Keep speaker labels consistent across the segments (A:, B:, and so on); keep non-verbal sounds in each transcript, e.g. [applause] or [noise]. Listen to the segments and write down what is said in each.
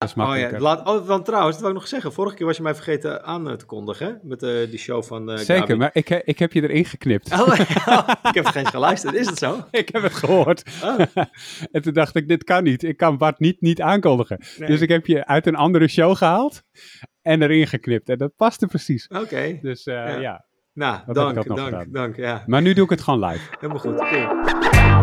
A: Dat is
B: Oh ja, laat, oh, want trouwens, dat wil ik nog zeggen. Vorige keer was je mij vergeten aan eh, te kondigen, hè? Met eh, die show van eh
A: Zeker,
B: Gabi.
A: maar ik, ik heb je erin geknipt.
B: Oh, [laughs] ik heb geen eens geluisterd. Is het zo? [laughs]
A: Ik heb het gehoord.
B: Oh. [laughs]
A: en toen dacht ik, dit kan niet. Ik kan Bart niet, niet aankondigen.
B: Nee.
A: Dus ik heb je uit een andere show gehaald en erin geknipt. En dat paste precies.
B: Oké.
A: Dus
B: Ja.
A: ja.
B: Nou, dank, dank, dank. Ja,
A: Maar nu doe ik het gewoon live.
B: helemaal goed. Cool.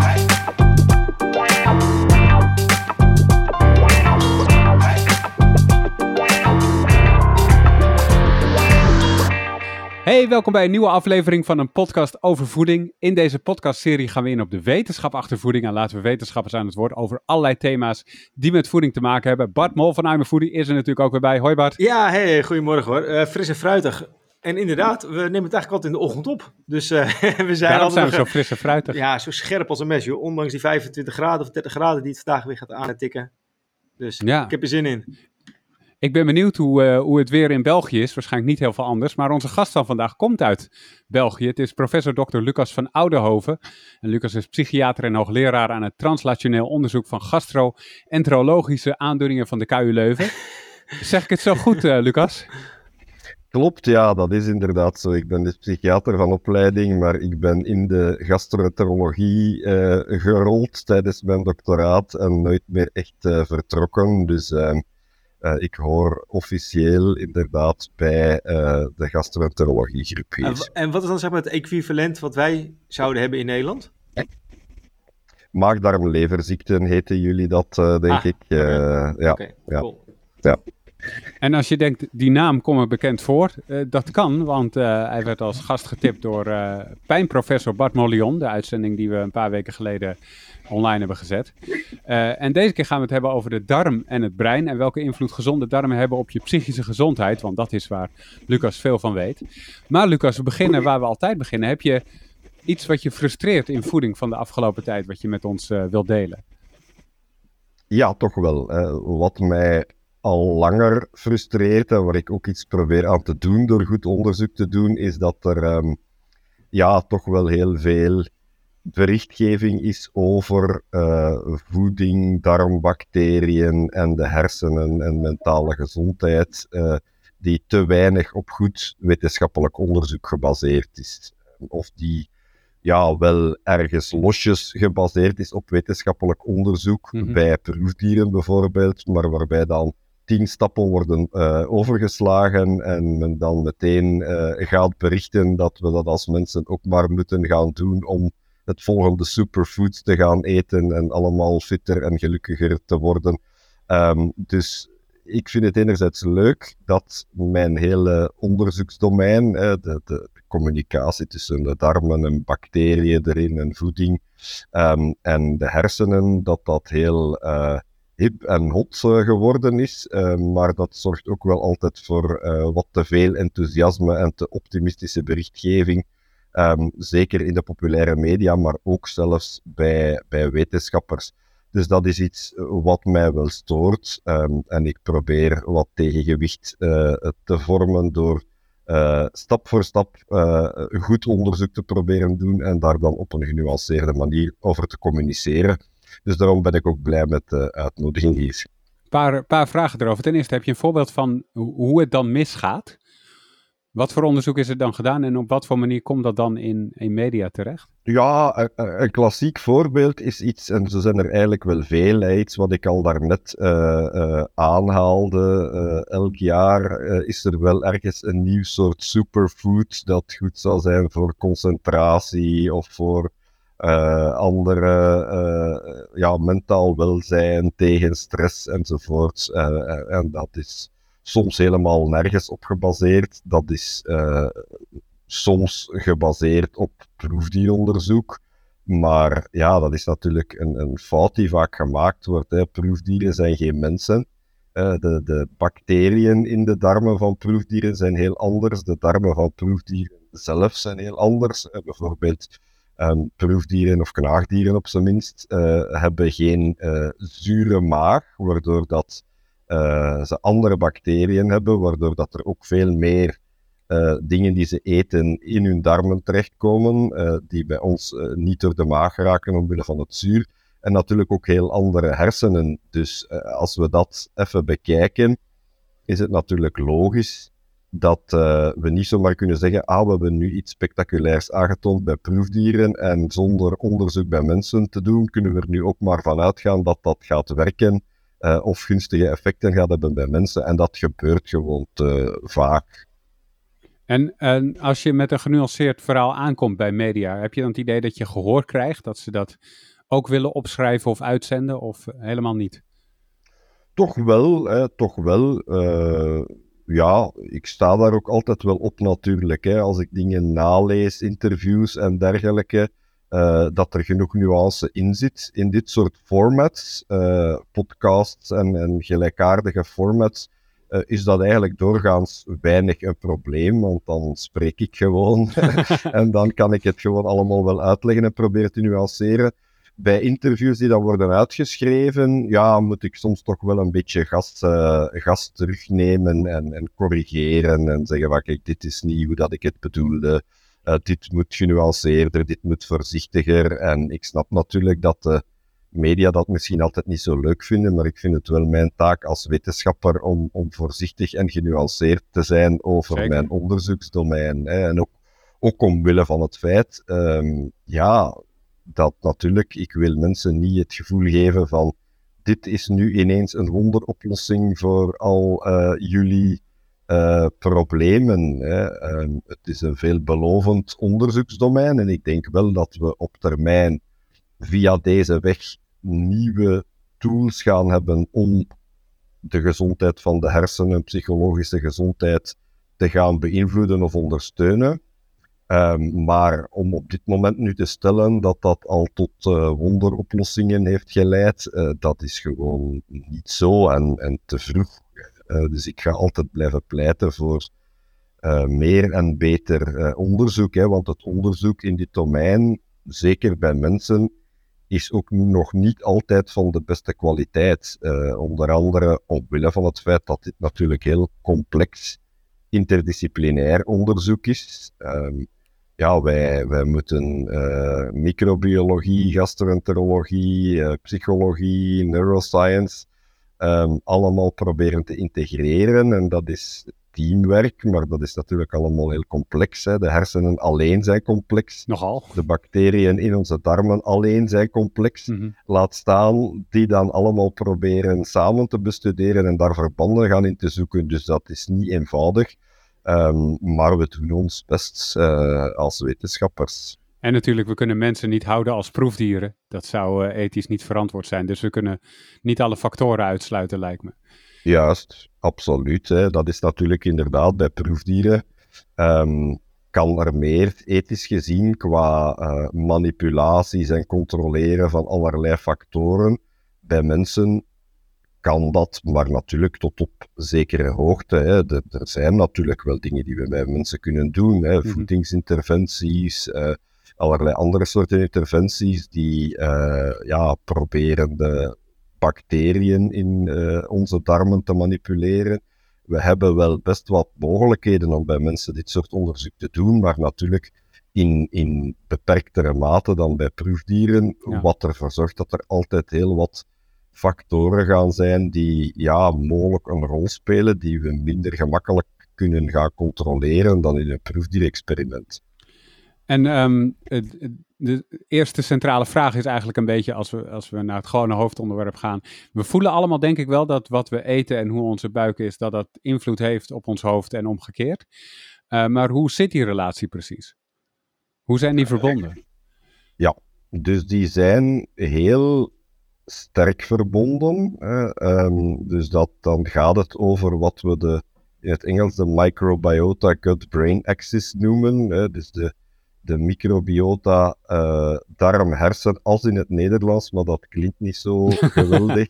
A: Hey, welkom bij een nieuwe aflevering van een podcast over voeding. In deze podcastserie gaan we in op de wetenschap achter voeding en laten we wetenschappers aan het woord over allerlei thema's die met voeding te maken hebben. Bart Mol van I'm Foodie is er natuurlijk ook weer bij. Hoi Bart.
B: Ja, hey, goedemorgen hoor. Eh, fris en fruitig. En inderdaad, we nemen het eigenlijk altijd in de ochtend op. Dus eh, [laughs] we zijn
A: Daarom
B: altijd
A: zijn we zo fris en fruitig.
B: Ja, zo scherp als een mes, joh. Ondanks die 25 graden of 30 graden die het vandaag weer gaat aantikken. Dus
A: Ja.
B: ik heb er zin in.
A: Ik ben benieuwd hoe, eh, hoe het weer in België is. Waarschijnlijk niet heel veel anders. Maar onze gast van vandaag komt uit België. Het is professor Dr. Lucas van Oudenhoven. En Lucas is psychiater en hoogleraar aan het translationeel onderzoek van gastro-enterologische aandoeningen van de KU Leuven. [laughs] Zeg ik het zo goed, eh, Lucas?
C: Klopt, ja, dat is inderdaad zo. Ik ben dus psychiater van opleiding, maar ik ben in de gastroenterologie eh, gerold tijdens mijn doctoraat en nooit meer echt vertrokken. Dus eh, ik hoor officieel inderdaad bij eh, de gastroenterologiegroep
B: En,
C: hier.
B: en wat is dan zeg maar het equivalent wat wij zouden hebben in Nederland?
C: Maagdarmleverziekten heten jullie dat, eh, denk
B: Ah,
C: ik. Eh, ja.
B: Oké,
C: ja.
B: cool.
A: En als je denkt, die naam komt me bekend voor, eh, dat kan, want eh, hij werd als gast getipt door eh pijnprofessor Bart Mollion, de uitzending die we een paar weken geleden online hebben gezet. En deze keer gaan we het hebben over de darm en het brein en welke invloed gezonde darmen hebben op je psychische gezondheid, want dat is waar Lucas veel van weet. Maar Lucas, we beginnen waar we altijd beginnen. Heb je iets wat je frustreert in voeding van de afgelopen tijd, wat je met ons wilt delen?
C: Ja, toch wel. Wat mij al langer frustreert en waar ik ook iets probeer aan te doen door goed onderzoek te doen, is dat er ehm, ja, toch wel heel veel berichtgeving is over eh, voeding, darmbacteriën en de hersenen en mentale gezondheid, eh, die te weinig op goed wetenschappelijk onderzoek gebaseerd is. Of die ja, wel ergens losjes gebaseerd is op wetenschappelijk onderzoek,
A: Mhm.
C: bij proefdieren bijvoorbeeld, maar waarbij dan tien stappen worden eh, overgeslagen en men dan meteen eh, gaat berichten dat we dat als mensen ook maar moeten gaan doen om het volgende superfood te gaan eten en allemaal fitter en gelukkiger te worden. Ehm, dus ik vind het enerzijds leuk dat mijn hele onderzoeksdomein, eh, de, de, communicatie tussen de darmen en bacteriën erin en voeding ehm, en de hersenen, dat dat heel hip en hot eh, geworden is. Ehm, maar dat zorgt ook wel altijd voor eh, wat te veel enthousiasme en te optimistische berichtgeving. Ehm, zeker in de populaire media, maar ook zelfs bij, bij wetenschappers. Dus dat is iets eh, wat mij wel stoort. Ehm, en ik probeer wat tegengewicht eh, te vormen door eh, stap voor stap eh, goed onderzoek te proberen doen en daar dan op een genuanceerde manier over te communiceren. Dus daarom ben ik ook blij met de uitnodiging hier.
A: Een paar, paar vragen erover. Ten eerste, heb je een voorbeeld van hoe het dan misgaat? Wat voor onderzoek is er dan gedaan en op wat voor manier komt dat dan in, in media terecht?
C: Ja, een, klassiek voorbeeld is iets, en zo zijn er eigenlijk wel veel, iets wat ik al daarnet eh eh aanhaalde. Eh, elk jaar is er wel ergens een nieuw soort superfood dat goed zal zijn voor concentratie of voor eh, andere, eh, ja, mentaal welzijn, tegen stress enzovoort. Eh, en dat is soms helemaal nergens op gebaseerd. Dat is soms gebaseerd op proefdieronderzoek. Maar ja, dat is natuurlijk een, een fout die vaak gemaakt wordt. Proefdieren zijn geen mensen. De, de bacteriën in de darmen van proefdieren zijn heel anders. De darmen van proefdieren zelf zijn heel anders. Bijvoorbeeld ehm, proefdieren of knaagdieren op zijn minst eh, hebben geen eh, zure maag, waardoor dat, eh, ze andere bacteriën hebben, waardoor dat er ook veel meer dingen die ze eten in hun darmen terechtkomen, die bij ons niet door de maag raken omwille van het zuur. En natuurlijk ook heel andere hersenen. Dus uh, als we dat even bekijken, is het natuurlijk logisch dat uh, we niet zomaar kunnen zeggen, ah, we hebben nu iets spectaculairs aangetoond bij proefdieren en zonder onderzoek bij mensen te doen, kunnen we er nu ook maar van uitgaan dat dat gaat werken uh, of gunstige effecten gaat hebben bij mensen. En dat gebeurt gewoon te vaak.
A: En, en als je met een genuanceerd verhaal aankomt bij media, heb je dan het idee dat je gehoor krijgt, dat ze dat ook willen opschrijven of uitzenden, of helemaal niet?
C: Toch wel, hè, toch wel. Uh, ja, ik sta daar ook altijd wel op natuurlijk. Hè. Als ik dingen nalees, interviews en dergelijke, uh, dat er genoeg nuance in zit. In dit soort formats, uh, podcasts en, en, gelijkaardige formats, uh, is dat eigenlijk doorgaans weinig een probleem, want dan spreek ik gewoon [laughs] [laughs] en dan kan ik het gewoon allemaal wel uitleggen en proberen te nuanceren bij interviews die dan worden uitgeschreven, ja, moet ik soms toch wel een beetje gas, uh, gas terugnemen en, en, corrigeren en zeggen van kijk, dit is niet hoe dat ik het bedoelde. Uh, dit moet genuanceerder, dit moet voorzichtiger. En ik snap natuurlijk dat de media dat misschien altijd niet zo leuk vinden, maar ik vind het wel mijn taak als wetenschapper om, om voorzichtig en genuanceerd te zijn over mijn onderzoeksdomein. Hè. En ook, ook omwille van het feit, um, ja, dat natuurlijk, ik wil mensen niet het gevoel geven van dit is nu ineens een wonderoplossing voor al uh, jullie uh, problemen. Hè. Uh, het is een veelbelovend onderzoeksdomein en ik denk wel dat we op termijn via deze weg nieuwe tools gaan hebben om de gezondheid van de hersenen, psychologische gezondheid te gaan beïnvloeden of ondersteunen. Um, maar om op dit moment nu te stellen dat dat al tot uh, wonderoplossingen heeft geleid, uh, dat is gewoon niet zo en, en te vroeg. Uh, dus ik ga altijd blijven pleiten voor meer en beter onderzoek. Hè, want het onderzoek in dit domein, zeker bij mensen, is ook nog niet altijd van de beste kwaliteit. onder andere omwille van het feit dat dit natuurlijk heel complex interdisciplinair onderzoek is. Um, ja, wij, wij moeten uh, microbiologie, gastroenterologie, uh, psychologie, neuroscience, um, allemaal proberen te integreren. En dat is teamwerk, maar dat is natuurlijk allemaal heel complex. Hè. De hersenen alleen zijn complex.
A: Nogal.
C: De bacteriën in onze darmen alleen zijn complex. Mm -hmm. Laat staan die dan allemaal proberen samen te bestuderen en daar verbanden gaan in te zoeken. Dus dat is niet eenvoudig. Um, maar we doen ons best uh, als wetenschappers.
A: En natuurlijk, we kunnen mensen niet houden als proefdieren. Dat zou uh, ethisch niet verantwoord zijn. Dus we kunnen niet alle factoren uitsluiten, lijkt me.
C: Juist, absoluut. Hè. Dat is natuurlijk inderdaad bij proefdieren. Um, kan er meer ethisch gezien qua uh, manipulaties en controleren van allerlei factoren. Bij mensen kan dat, maar natuurlijk tot op zekere hoogte. Hè. er zijn natuurlijk wel dingen die we bij mensen kunnen doen. Hè. Mhm. Voedingsinterventies, uh, allerlei andere soorten interventies die uh, ja, proberen de bacteriën in uh, onze darmen te manipuleren. We hebben wel best wat mogelijkheden om bij mensen dit soort onderzoek te doen, maar natuurlijk in, in beperktere mate dan bij proefdieren, ja. wat ervoor zorgt dat er altijd heel wat factoren gaan zijn die ja, mogelijk een rol spelen die we minder gemakkelijk kunnen gaan controleren dan in een proefdierexperiment.
A: En um, de eerste centrale vraag is eigenlijk een beetje, als we, als we naar het gewone hoofdonderwerp gaan. We voelen allemaal denk ik wel dat wat we eten en hoe onze buik is, dat dat invloed heeft op ons hoofd en omgekeerd. Uh, maar hoe zit die relatie precies? Hoe zijn die verbonden?
C: Ja, dus die zijn heel sterk verbonden. Um, dus dat, dan gaat het over wat we de, in het Engels de microbiota gut-brain axis noemen. Hè? Dus de, de microbiota uh, darm-hersen, als in het Nederlands, maar dat klinkt niet zo [laughs] geweldig.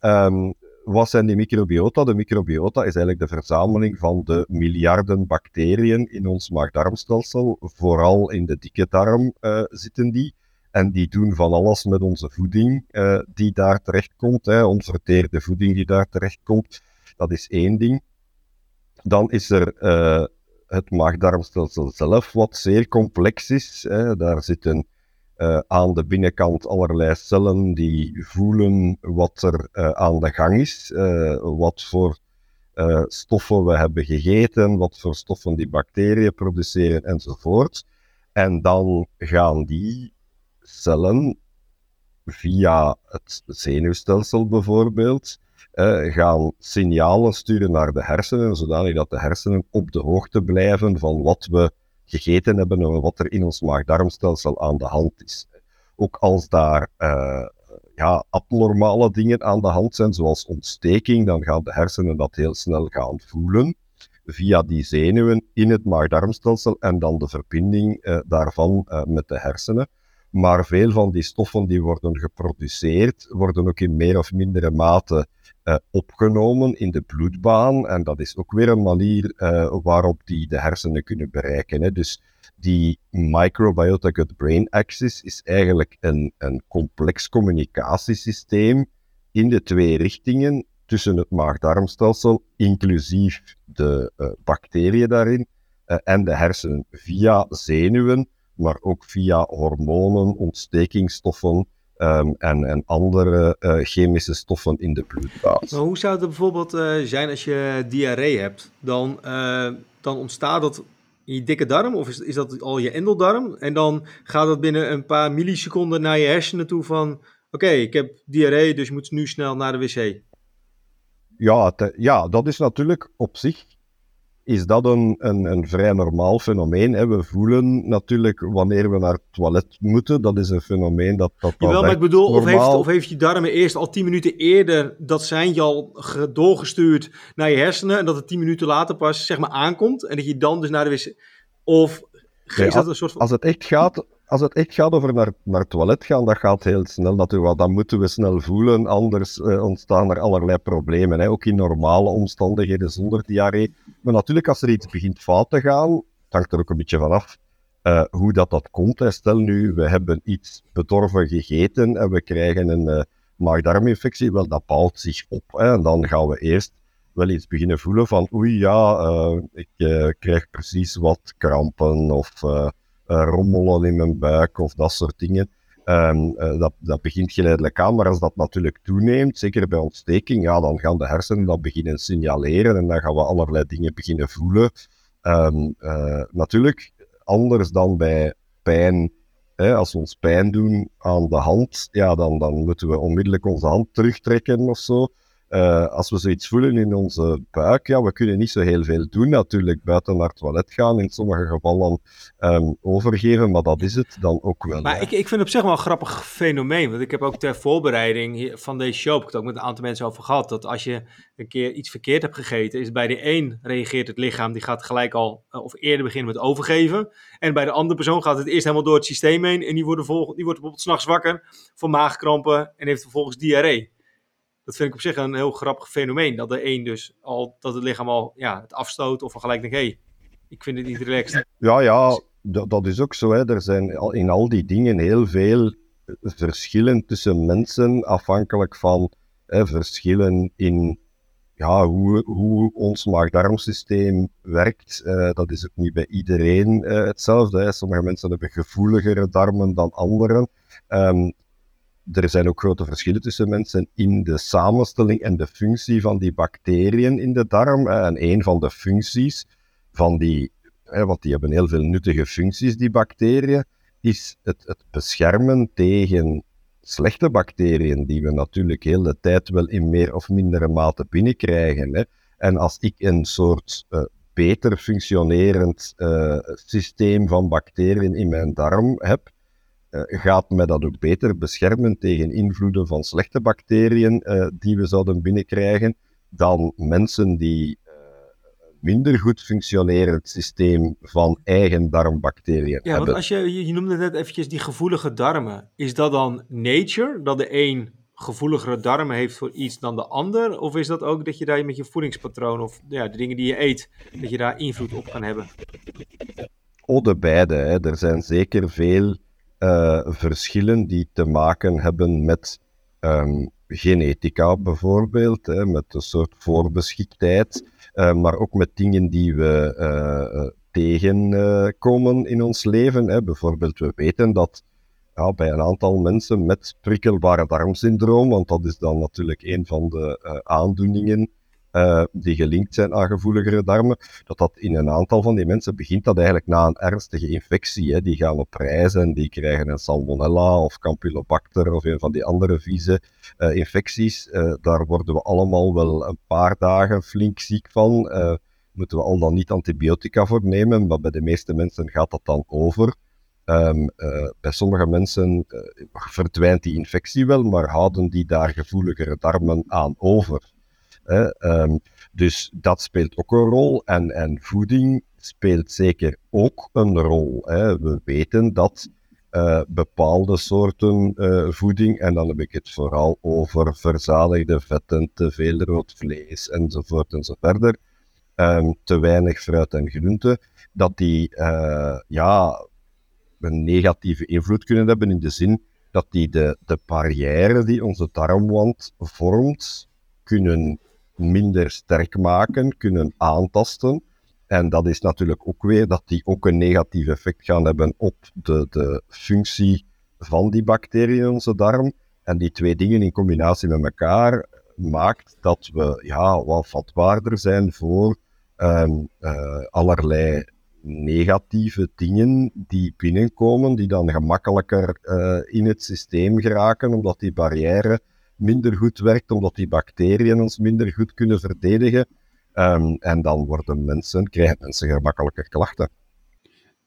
C: um, wat zijn die microbiota? De microbiota is eigenlijk de verzameling van de miljarden bacteriën in ons maag-darmstelsel. Vooral in de dikke darm uh, zitten die. En die doen van alles met onze voeding uh, die daar terechtkomt, hè, onverteerde voeding die daar terechtkomt. Dat is één ding. Dan is er uh, het maagdarmstelsel zelf, wat zeer complex is. Hè. Daar zitten uh, aan de binnenkant allerlei cellen die voelen wat er aan de gang is, wat voor stoffen we hebben gegeten, wat voor stoffen die bacteriën produceren enzovoort. En dan gaan die cellen via het zenuwstelsel bijvoorbeeld, gaan signalen sturen naar de hersenen, zodanig dat de hersenen op de hoogte blijven van wat we gegeten hebben en wat er in ons maag-darmstelsel aan de hand is. Ook als daar uh, ja, abnormale dingen aan de hand zijn, zoals ontsteking, dan gaan de hersenen dat heel snel gaan voelen via die zenuwen in het maag-darmstelsel en dan de verbinding uh, daarvan uh, met de hersenen. Maar veel van die stoffen die worden geproduceerd, worden ook in meer of mindere mate uh, opgenomen in de bloedbaan. En dat is ook weer een manier uh, waarop die de hersenen kunnen bereiken. Hè. Dus die microbiota gut-brain axis is eigenlijk een, een complex communicatiesysteem in de twee richtingen tussen het maag-darmstelsel, inclusief de uh, bacteriën daarin, en de hersenen via zenuwen, maar ook via hormonen, ontstekingsstoffen um, en, en andere uh, chemische stoffen in de bloedbaan.
B: Maar hoe zou het bijvoorbeeld uh, zijn als je diarree hebt? Dan, uh, dan ontstaat dat in je dikke darm of is, is dat al je endeldarm? En dan gaat dat binnen een paar milliseconden naar je hersenen toe van... Oké, okay, ik heb diarree, dus je moet nu snel naar de wc.
C: Ja, te, ja, dat is natuurlijk op zich is dat een, een, een vrij normaal fenomeen. Hè. We voelen natuurlijk wanneer we naar het toilet moeten. Dat is een fenomeen dat... dat
B: Jawel, maar ik bedoel, of heeft, of heeft je darmen eerst al tien minuten eerder dat seintje al doorgestuurd naar je hersenen en dat het tien minuten later pas zeg maar aankomt en dat je dan dus naar de wc... Of
C: nee, dat een soort van... Als het echt gaat als het echt gaat over naar, naar het toilet gaan, dat gaat heel snel. Dan moeten we snel voelen, anders uh, ontstaan er allerlei problemen. Hè. Ook in normale omstandigheden zonder diarree. Maar natuurlijk, als er iets begint fout te gaan, hangt er ook een beetje vanaf uh, hoe dat, dat komt. Hè. Stel nu, we hebben iets bedorven gegeten en we krijgen een uh, maag-darminfectie. Wel, dat bouwt zich op. Hè. En dan gaan we eerst wel iets beginnen voelen van oei, ja, ik krijg precies wat krampen of rommelen in mijn buik of dat soort dingen. Um, uh, dat, dat begint geleidelijk aan, maar als dat natuurlijk toeneemt, zeker bij ontsteking, ja, dan gaan de hersenen dat beginnen signaleren en dan gaan we allerlei dingen beginnen voelen. Um, uh, natuurlijk, anders dan bij pijn, hè, als we ons pijn doen aan de hand, ja, dan, dan moeten we onmiddellijk onze hand terugtrekken of zo. Uh, als we zoiets voelen in onze buik, ja, we kunnen niet zo heel veel doen natuurlijk. Buiten naar het toilet gaan, in sommige gevallen um, overgeven, maar dat is het dan ook wel.
B: Maar ik, ik vind het op zich wel een grappig fenomeen, want ik heb ook ter voorbereiding van deze show, heb ik het ook met een aantal mensen over gehad, dat als je een keer iets verkeerd hebt gegeten, is bij de een reageert het lichaam, die gaat gelijk al, uh, of eerder beginnen met overgeven, en bij de andere persoon gaat het eerst helemaal door het systeem heen, en die wordt, die wordt bijvoorbeeld s'nachts wakker van maagkrampen en heeft vervolgens diarree dat vind ik op zich een heel grappig fenomeen. Dat de een dus al, dat het lichaam al ja, het afstoot of al gelijk denkt, hé, hey, ik vind het niet relaxed.
C: Ja, ja, dat, dat is ook zo. Hè. Er zijn in al die dingen heel veel verschillen tussen mensen, afhankelijk van verschillen in ja, hoe, hoe ons maag-darmsysteem werkt. Uh, dat is ook niet bij iedereen uh, hetzelfde. Hè. Sommige mensen hebben gevoeligere darmen dan anderen. Um, er zijn ook grote verschillen tussen mensen in de samenstelling en de functie van die bacteriën in de darm. En een van de functies van die, want die hebben heel veel nuttige functies, die bacteriën, is het, het beschermen tegen slechte bacteriën, die we natuurlijk heel de tijd wel in meer of mindere mate binnenkrijgen. En als ik een soort uh, beter functionerend uh, systeem van bacteriën in mijn darm heb, gaat mij dat ook beter beschermen tegen invloeden van slechte bacteriën uh, die we zouden binnenkrijgen dan mensen die uh, minder goed functionerend systeem van eigen darmbacteriën ja, hebben. Ja,
B: want als je, je noemde net eventjes die gevoelige darmen. Is dat dan nature, dat de een gevoeligere darmen heeft voor iets dan de ander? Of is dat ook dat je daar met je voedingspatroon of ja, de dingen die je eet, dat je daar invloed op kan hebben?
C: Oh, de beide. Hè. Er zijn zeker veel uh, verschillen die te maken hebben met um, genetica bijvoorbeeld, hè, met een soort voorbeschiktheid, uh, maar ook met dingen die we uh, tegenkomen in ons leven. Hè. Bijvoorbeeld, we weten dat ja, bij een aantal mensen met prikkelbare darmsyndroom, want dat is dan natuurlijk een van de aandoeningen uh, die gelinkt zijn aan gevoeligere darmen, dat dat in een aantal van die mensen begint dat eigenlijk na een ernstige infectie. Hè. Die gaan op reis en die krijgen een salmonella of campylobacter of een van die andere vieze uh, infecties. Uh, daar worden we allemaal wel een paar dagen flink ziek van. moeten we al dan niet antibiotica voor nemen, maar bij de meeste mensen gaat dat dan over. Um, bij sommige mensen verdwijnt die infectie wel, maar houden die daar gevoeligere darmen aan over. Um, dus dat speelt ook een rol. En, en voeding speelt zeker ook een rol. Hè. We weten dat uh, bepaalde soorten uh, voeding, en dan heb ik het vooral over verzadigde vetten, te veel rood vlees enzovoort enzoverder, um, te weinig fruit en groente, dat die uh, ja, een negatieve invloed kunnen hebben in de zin dat die de, de barrière die onze darmwand vormt, kunnen minder sterk maken, kunnen aantasten. En dat is natuurlijk ook weer dat die ook een negatief effect gaan hebben op de, de functie van die bacteriën in onze darm. En die twee dingen in combinatie met elkaar maakt dat we ja, wat vatbaarder zijn voor um, uh, allerlei negatieve dingen die binnenkomen, die dan gemakkelijker uh, in het systeem geraken, omdat die barrière minder goed werkt, omdat die bacteriën ons minder goed kunnen verdedigen. Um, en dan worden mensen, krijgen mensen gemakkelijker klachten.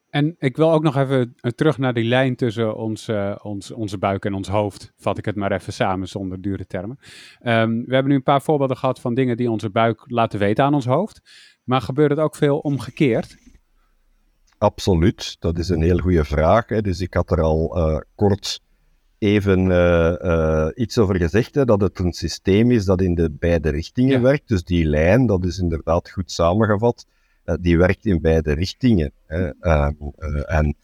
A: En ik wil ook nog even eh, terug naar die lijn tussen ons, uh, ons, onze buik en ons hoofd. Vat ik het maar even samen zonder dure termen. Um, we hebben nu een paar voorbeelden gehad van dingen die onze buik laten weten aan ons hoofd. Maar gebeurt het ook veel omgekeerd?
C: Absoluut, dat is een heel goede vraag. Hè. Dus ik had er al uh, kort even uh, uh, iets over gezegd, hè, dat het een systeem is dat in de beide richtingen ja. werkt. Dus die lijn, dat is inderdaad goed samengevat, uh, die werkt in beide richtingen. Hè. Ehm, en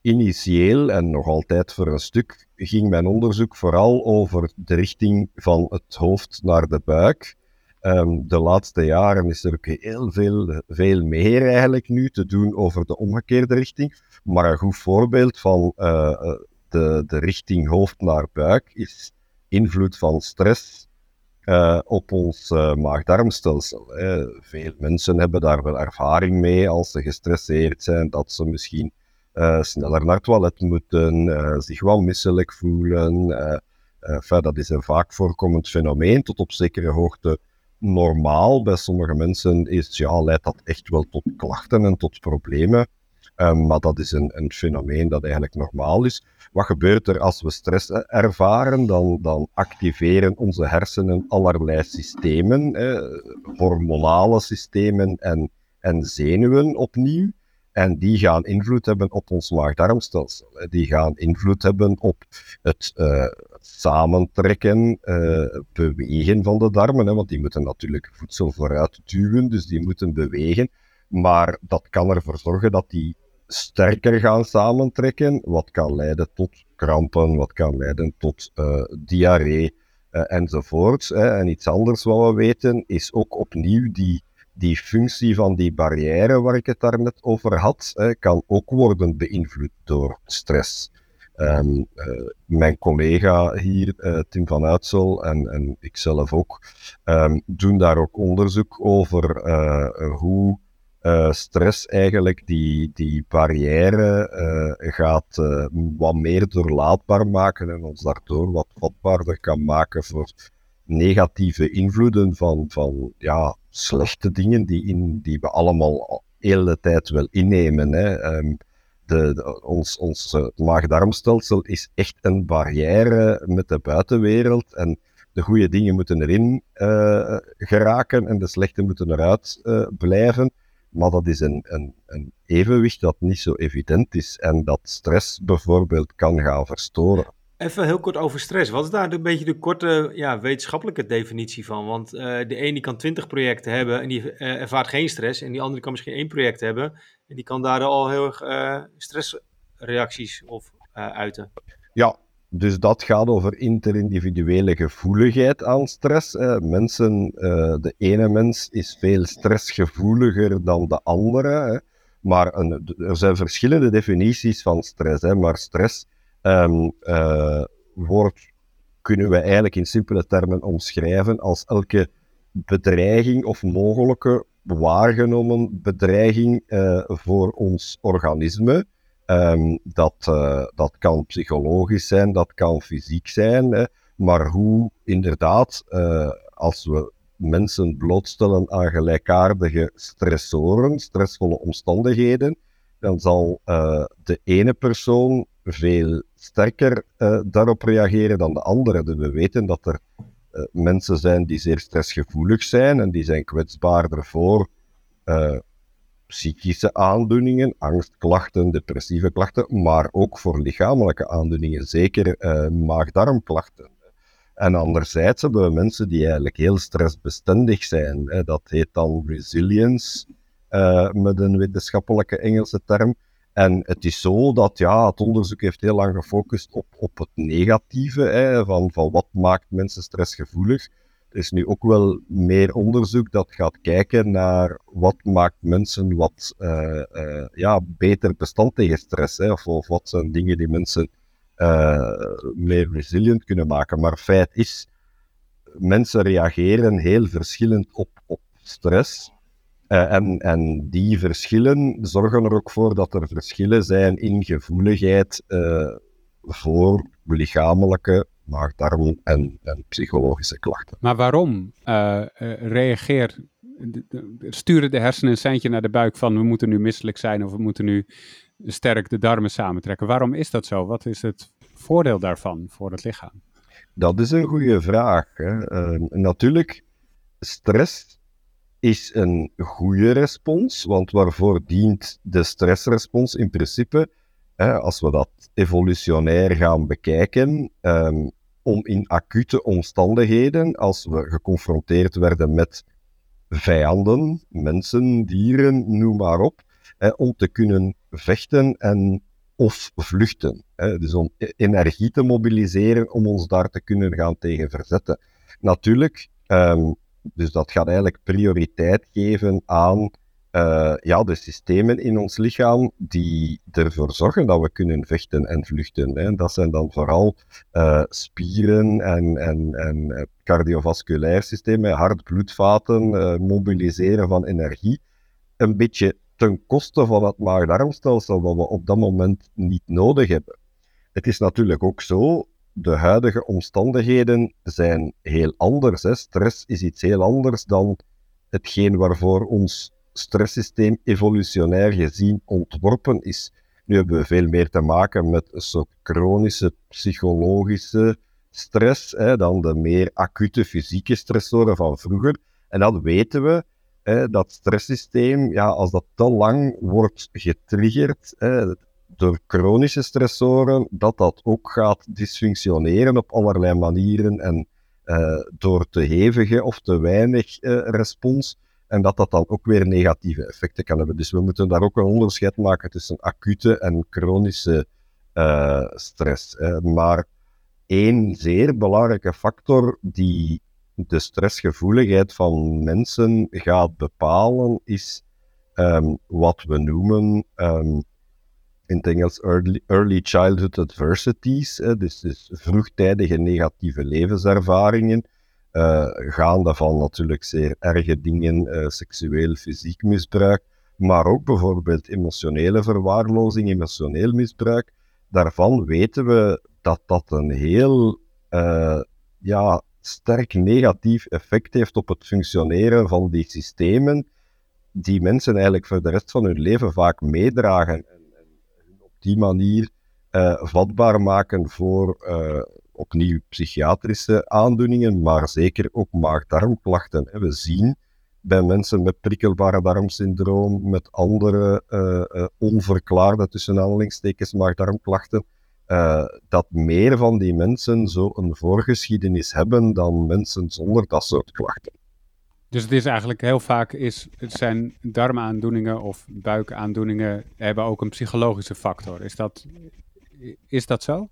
C: initieel, en nog altijd voor een stuk, ging mijn onderzoek vooral over de richting van het hoofd naar de buik. Um, de laatste jaren is er ook heel veel, veel meer eigenlijk nu te doen over de omgekeerde richting. Maar een goed voorbeeld van uh, de, de richting hoofd naar buik is invloed van stress uh, op ons uh, maag-darmstelsel. Veel mensen hebben daar wel ervaring mee als ze gestresseerd zijn, dat ze misschien sneller naar het toilet moeten, zich wel misselijk voelen. Dat is een vaak voorkomend fenomeen, tot op zekere hoogte normaal. Bij sommige mensen is, ja, leidt dat echt wel tot klachten en tot problemen. Um, maar dat is een, een, fenomeen dat eigenlijk normaal is. Wat gebeurt er als we stress ervaren? Dan, dan activeren onze hersenen allerlei systemen, hormonale systemen en, en zenuwen opnieuw. En die gaan invloed hebben op ons maag-darmstelsel. Die gaan invloed hebben op het uh, samentrekken, uh, bewegen van de darmen. Hè, want die moeten natuurlijk voedsel vooruit duwen, dus die moeten bewegen. Maar dat kan ervoor zorgen dat die sterker gaan samentrekken, wat kan leiden tot krampen, wat kan leiden tot uh, diarree enzovoort. Hè. En iets anders wat we weten is ook opnieuw die die functie van die barrière waar ik het daarnet over had, hè, kan ook worden beïnvloed door stress. Um, uh, mijn collega hier, uh, Tim van Uitsel, en, en ikzelf ook, um, doen daar ook onderzoek over uh, hoe stress eigenlijk die, die barrière gaat wat meer doorlaatbaar maken en ons daardoor wat vatbaarder kan maken voor negatieve invloeden van, van ja, slechte dingen die, in, die we allemaal de hele tijd wel innemen. Hè. Um, de, ons ons maag-darmstelsel is echt een barrière met de buitenwereld. En de goede dingen moeten erin geraken en de slechte moeten eruit blijven. Maar dat is een, een, een evenwicht dat niet zo evident is en dat stress bijvoorbeeld kan gaan verstoren.
B: Even heel kort over stress. Wat is daar een beetje de korte ja, wetenschappelijke definitie van? Want uh, de ene kan twintig projecten hebben en die uh, ervaart geen stress. En die andere kan misschien één project hebben en die kan daar al heel erg uh, stressreacties of uiten.
C: Ja, dus dat gaat over interindividuele gevoeligheid aan stress. Mensen, de ene mens is veel stressgevoeliger dan de andere. Hè. Maar er zijn verschillende definities van stress. Hè, maar stress um, wordt, kunnen we eigenlijk in simpele termen omschrijven als elke bedreiging of mogelijke waargenomen bedreiging uh, voor ons organisme. Um, dat, uh, dat kan psychologisch zijn, dat kan fysiek zijn. Maar hoe inderdaad, uh, als we mensen blootstellen aan gelijkaardige stressoren, stressvolle omstandigheden, dan zal uh, de ene persoon veel sterker daarop reageren dan de andere. Dus we weten dat er mensen zijn die zeer stressgevoelig zijn en die zijn kwetsbaarder voor psychische aandoeningen, angstklachten, depressieve klachten, maar ook voor lichamelijke aandoeningen, zeker maag-darmklachten. En anderzijds hebben we mensen die eigenlijk heel stressbestendig zijn. Hè. Dat heet dan resilience, uh, met een wetenschappelijke Engelse term. En het is zo dat ja, het onderzoek heeft heel lang gefocust op, op het negatieve, hè, van, van wat maakt mensen stressgevoelig. Er is nu ook wel meer onderzoek dat gaat kijken naar wat maakt mensen wat uh, uh, ja, beter bestand tegen stress. Hè, of, wat zijn dingen die mensen uh, meer resilient kunnen maken. Maar feit is, mensen reageren heel verschillend op, op stress. En, en die verschillen zorgen er ook voor dat er verschillen zijn in gevoeligheid voor lichamelijke, maagdarm en, en psychologische klachten.
A: Maar waarom reageert sturen de hersenen een seintje naar de buik van we moeten nu misselijk zijn of we moeten nu sterk de darmen samentrekken. Waarom is dat zo? Wat is het voordeel daarvan voor het lichaam?
C: Dat is een goede vraag. Hè. Uh, natuurlijk, stress is een goede respons, want waarvoor dient de stressrespons in principe, als we dat evolutionair gaan bekijken, um, om in acute omstandigheden, als we geconfronteerd werden met vijanden, mensen, dieren, noem maar op, om te kunnen vechten en of vluchten. Hè. Dus om e-, energie te mobiliseren om ons daar te kunnen gaan tegen verzetten. Natuurlijk, um, dus dat gaat eigenlijk prioriteit geven aan uh, ja, de systemen in ons lichaam die ervoor zorgen dat we kunnen vechten en vluchten. Hè. Dat zijn dan vooral uh, spieren en, en, en eh, cardiovasculair systemen, hart, bloedvaten, mobiliseren van energie. Een beetje ten koste van het maag-darmstelsel wat we op dat moment niet nodig hebben. Het is natuurlijk ook zo, de huidige omstandigheden zijn heel anders. Hè. Stress is iets heel anders dan hetgeen waarvoor ons stresssysteem evolutionair gezien ontworpen is. Nu hebben we veel meer te maken met een soort chronische psychologische stress hè, dan de meer acute fysieke stressoren van vroeger. En dat weten we dat stresssysteem, ja, als dat te lang wordt getriggerd door chronische stressoren, dat dat ook gaat dysfunctioneren op allerlei manieren en uh, door te hevige of te weinig uh, respons. En dat dat dan ook weer negatieve effecten kan hebben. Dus we moeten daar ook een onderscheid maken tussen acute en chronische uh, stress. maar één zeer belangrijke factor die de stressgevoeligheid van mensen gaat bepalen, is um, wat we noemen um, in het Engels early, early childhood adversities, hè, dus, dus, vroegtijdige negatieve levenservaringen, uh, gaande van natuurlijk zeer erge dingen, uh, seksueel, fysiek misbruik, maar ook bijvoorbeeld emotionele verwaarlozing, emotioneel misbruik. Daarvan weten we dat dat een heel uh, ja, sterk negatief effect heeft op het functioneren van die systemen, die mensen eigenlijk voor de rest van hun leven vaak meedragen en, en op die manier vatbaar maken voor opnieuw psychiatrische aandoeningen, maar zeker ook maag-darmklachten. We zien bij mensen met prikkelbare darmsyndroom, met andere uh, onverklaarde tussen aanhalingstekens maag-darmklachten, uh, dat meer van die mensen zo een voorgeschiedenis hebben dan mensen zonder dat soort klachten.
A: Dus het is eigenlijk heel vaak, is, het zijn darmaandoeningen of buikaandoeningen hebben ook een psychologische factor. Is dat, is dat zo?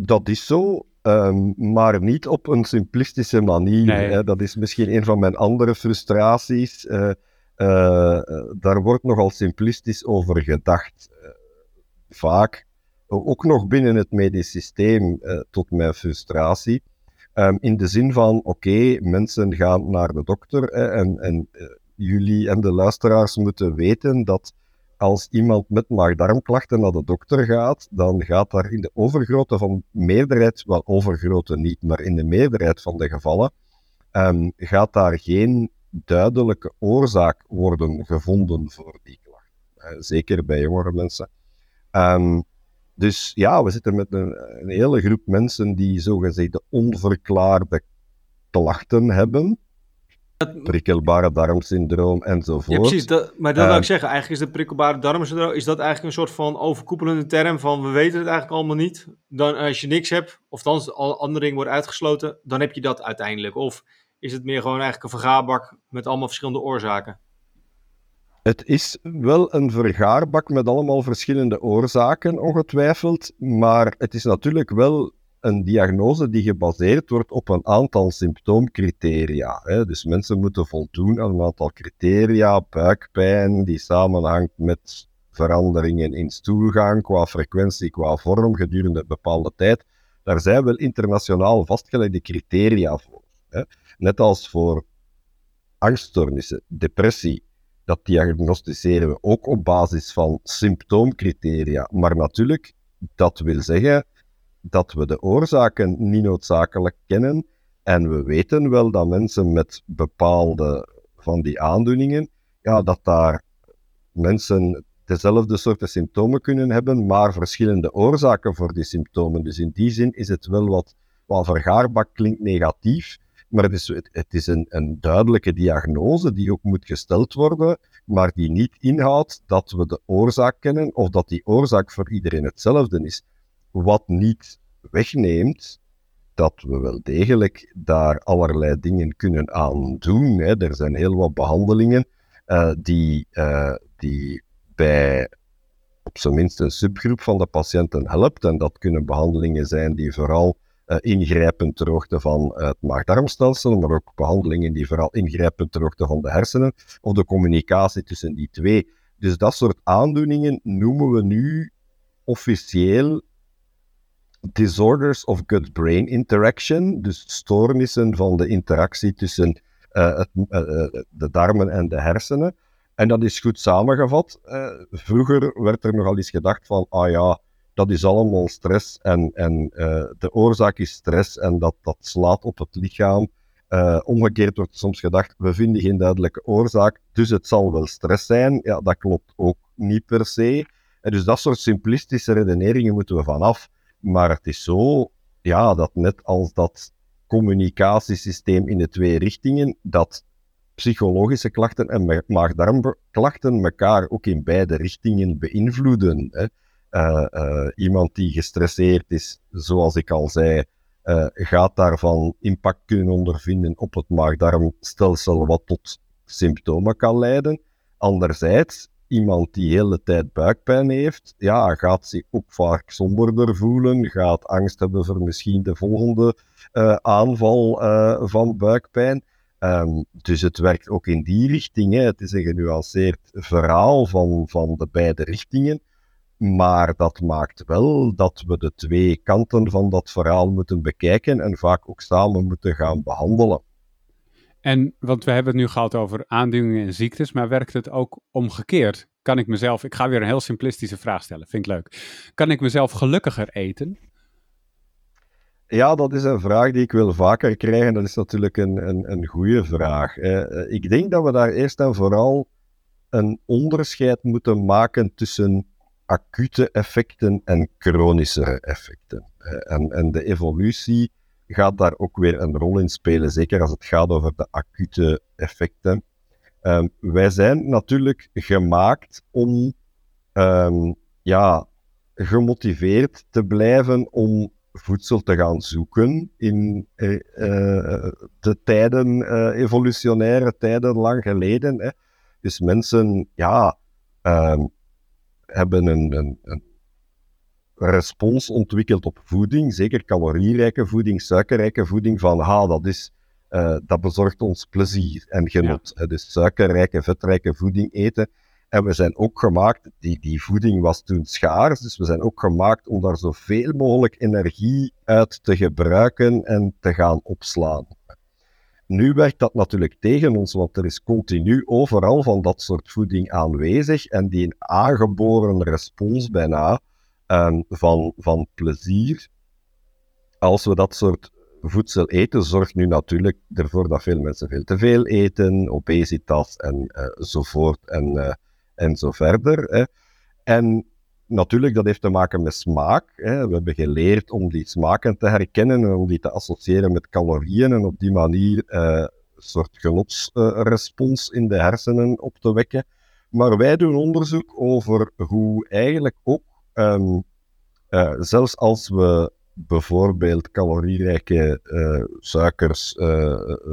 C: Dat is zo, um, maar niet op een simplistische manier.
A: Nee.
C: Hè. Dat is misschien een van mijn andere frustraties. Uh, daar wordt nogal simplistisch over gedacht. vaak, ook nog binnen het medisch systeem, tot mijn frustratie. Ehm, in de zin van, oké, mensen gaan naar de dokter en, en jullie en de luisteraars moeten weten dat als iemand met maag-darmklachten naar de dokter gaat, dan gaat daar in de overgrote van meerderheid, wel overgrote niet, maar in de meerderheid van de gevallen, um, gaat daar geen duidelijke oorzaak worden gevonden voor die klachten. Zeker bij jongere mensen. Um, dus ja, we zitten met een, een hele groep mensen die zogezegd onverklaarde klachten hebben prikkelbare darmsyndroom enzovoort. Ja,
B: precies. Dat, maar dat uh, wil ik zeggen. Eigenlijk is de prikkelbare darmsyndroom is dat eigenlijk een soort van overkoepelende term van we weten het eigenlijk allemaal niet. Dan als je niks hebt, of dan al andere dingen worden uitgesloten, dan heb je dat uiteindelijk. Of is het meer gewoon eigenlijk een vergaarbak met allemaal verschillende oorzaken?
C: Het is wel een vergaarbak met allemaal verschillende oorzaken, ongetwijfeld. Maar het is natuurlijk wel een diagnose die gebaseerd wordt op een aantal symptoomcriteria. Hè. Dus mensen moeten voldoen aan een aantal criteria, buikpijn die samenhangt met veranderingen in stoelgang qua frequentie, qua vorm gedurende een bepaalde tijd. Daar zijn wel internationaal vastgelegde criteria voor. Hè. Net als voor angststoornissen, depressie, dat diagnosticeren we ook op basis van symptoomcriteria. Maar natuurlijk, dat wil zeggen dat we de oorzaken niet noodzakelijk kennen. En we weten wel dat mensen met bepaalde van die aandoeningen, ja, dat daar mensen dezelfde soorten symptomen kunnen hebben, maar verschillende oorzaken voor die symptomen. Dus in die zin is het wel wat, wat vergaarbak klinkt negatief, maar het is, het is een, een duidelijke diagnose die ook moet gesteld worden, maar die niet inhoudt dat we de oorzaak kennen of dat die oorzaak voor iedereen hetzelfde is. Wat niet wegneemt dat we wel degelijk daar allerlei dingen kunnen aan doen. Hè. Er zijn heel wat behandelingen uh, die, uh, die bij op zijn minst een subgroep van de patiënten helpt. En dat kunnen behandelingen zijn die vooral uh, ingrijpen ter hoogte van het maag-darmstelsel, maar ook behandelingen die vooral ingrijpen ter hoogte van de hersenen, of de communicatie tussen die twee. Dus dat soort aandoeningen noemen we nu officieel disorders of gut-brain interaction, dus stoornissen van de interactie tussen uh, het, uh, de darmen en de hersenen. En dat is goed samengevat. vroeger werd er nogal eens gedacht van, ah ja, dat is allemaal stress en, en de oorzaak is stress en dat, dat slaat op het lichaam. omgekeerd wordt soms gedacht, we vinden geen duidelijke oorzaak, dus het zal wel stress zijn. Ja, dat klopt ook niet per se. En dus dat soort simplistische redeneringen moeten we vanaf. Maar het is zo, ja, dat net als dat communicatiesysteem in de twee richtingen, dat psychologische klachten en maag-darmklachten elkaar ook in beide richtingen beïnvloeden. Hè. Uh, uh, iemand die gestresseerd is, zoals ik al zei, uh, gaat daarvan impact kunnen ondervinden op het maag-darmstelsel, wat tot symptomen kan leiden. Anderzijds, iemand die de hele tijd buikpijn heeft, ja, gaat zich ook vaak somberder voelen, gaat angst hebben voor misschien de volgende uh, aanval uh, van buikpijn. Um, dus het werkt ook in die richting. Hè. Het is een genuanceerd verhaal van, van de beide richtingen. Maar dat maakt wel dat we de twee kanten van dat verhaal moeten bekijken en vaak ook samen moeten gaan behandelen.
A: En, want we hebben het nu gehad over aandoeningen en ziektes, maar werkt het ook omgekeerd? Kan ik mezelf, ik ga weer een heel simplistische vraag stellen, vind ik leuk. Kan ik mezelf gelukkiger eten?
C: Ja, dat is een vraag die ik wil vaker krijgen. Dat is natuurlijk een, een, een goede vraag. Ik denk dat we daar eerst en vooral een onderscheid moeten maken tussen acute effecten en chronische effecten. En, en de evolutie gaat daar ook weer een rol in spelen, zeker als het gaat over de acute effecten. Um, wij zijn natuurlijk gemaakt om um, ja, gemotiveerd te blijven om voedsel te gaan zoeken in uh, uh, de tijden, uh, evolutionaire tijden lang geleden. Dus mensen ja, um, hebben een, een respons ontwikkeld op voeding, zeker calorierijke voeding, suikerrijke voeding, van ha, dat is dat bezorgt ons plezier en genot. Ja. Dus suikerrijke, vetrijke voeding eten. En we zijn ook gemaakt, die, die voeding was toen schaars, dus we zijn ook gemaakt om daar zoveel mogelijk energie uit te gebruiken en te gaan opslaan. Nu werkt dat natuurlijk tegen ons, want er is continu overal van dat soort voeding aanwezig en die een aangeboren respons bijna um, van, van plezier. Als we dat soort voedsel eten, zorgt nu natuurlijk ervoor dat veel mensen veel te veel eten, obesitas en voort en, uh, en zo verder. En natuurlijk, dat heeft te maken met smaak. Hè. We hebben geleerd om die smaken te herkennen en om die te associëren met calorieën en op die manier uh, een soort genotsrespons in de hersenen op te wekken. Maar wij doen onderzoek over hoe eigenlijk ook, um, uh, zelfs als we bijvoorbeeld calorierijke uh, suikers,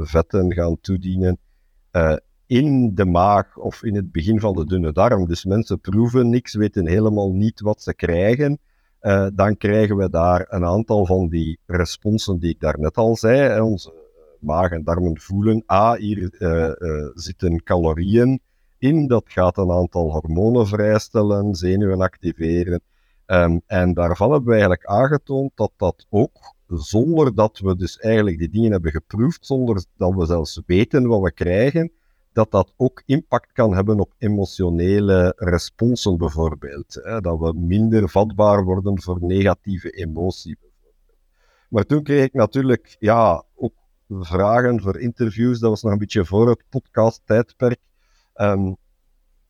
C: vetten gaan toedienen, in de maag of in het begin van de dunne darm. Dus mensen proeven niks, weten helemaal niet wat ze krijgen. Uh, dan krijgen we daar een aantal van die responsen die ik daarnet al zei. Onze maag en darmen voelen, ah, hier uh, uh, zitten calorieën in. Dat gaat een aantal hormonen vrijstellen, zenuwen activeren. Um, en daarvan hebben we eigenlijk aangetoond dat dat ook, zonder dat we dus eigenlijk die dingen hebben geproefd, zonder dat we zelfs weten wat we krijgen, dat dat ook impact kan hebben op emotionele responsen bijvoorbeeld. Hè? Dat we minder vatbaar worden voor negatieve emotie. Maar toen kreeg ik natuurlijk ja, ook vragen voor interviews, dat was nog een beetje voor het podcast-tijdperk. Um,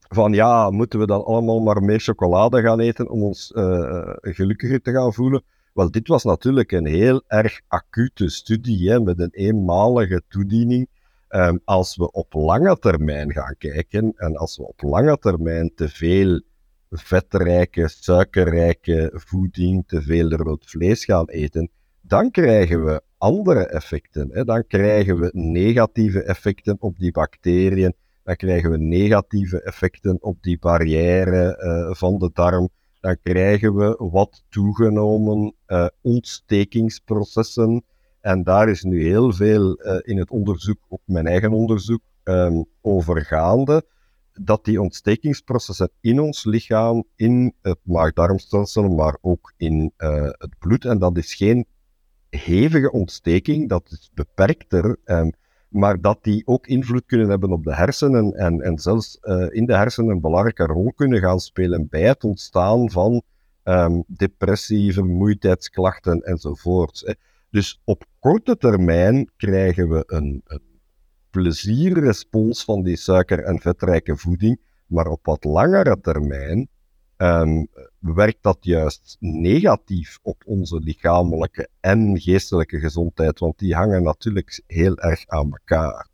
C: van ja, moeten we dan allemaal maar meer chocolade gaan eten om ons uh, gelukkiger te gaan voelen? Wel, dit was natuurlijk een heel erg acute studie hè, met een eenmalige toediening. Um, als we op lange termijn gaan kijken en als we op lange termijn te veel vetrijke, suikerrijke voeding, te veel rood vlees gaan eten, dan krijgen we andere effecten. Hè? Dan krijgen we negatieve effecten op die bacteriën, dan krijgen we negatieve effecten op die barrière uh, van de darm, dan krijgen we wat toegenomen uh, ontstekingsprocessen en daar is nu heel veel uh, in het onderzoek, ook mijn eigen onderzoek, um, over gaande. Dat die ontstekingsprocessen in ons lichaam, in het maag-darmstelsel, maar ook in het bloed, en dat is geen hevige ontsteking, dat is beperkter, um, maar dat die ook invloed kunnen hebben op de hersenen en, en zelfs uh, in de hersenen een belangrijke rol kunnen gaan spelen bij het ontstaan van um, depressie, vermoeidheidsklachten enzovoort. Dus op korte termijn krijgen we een, een plezierrespons van die suiker- en vetrijke voeding, maar op wat langere termijn um, werkt dat juist negatief op onze lichamelijke en geestelijke gezondheid, want die hangen natuurlijk heel erg aan elkaar.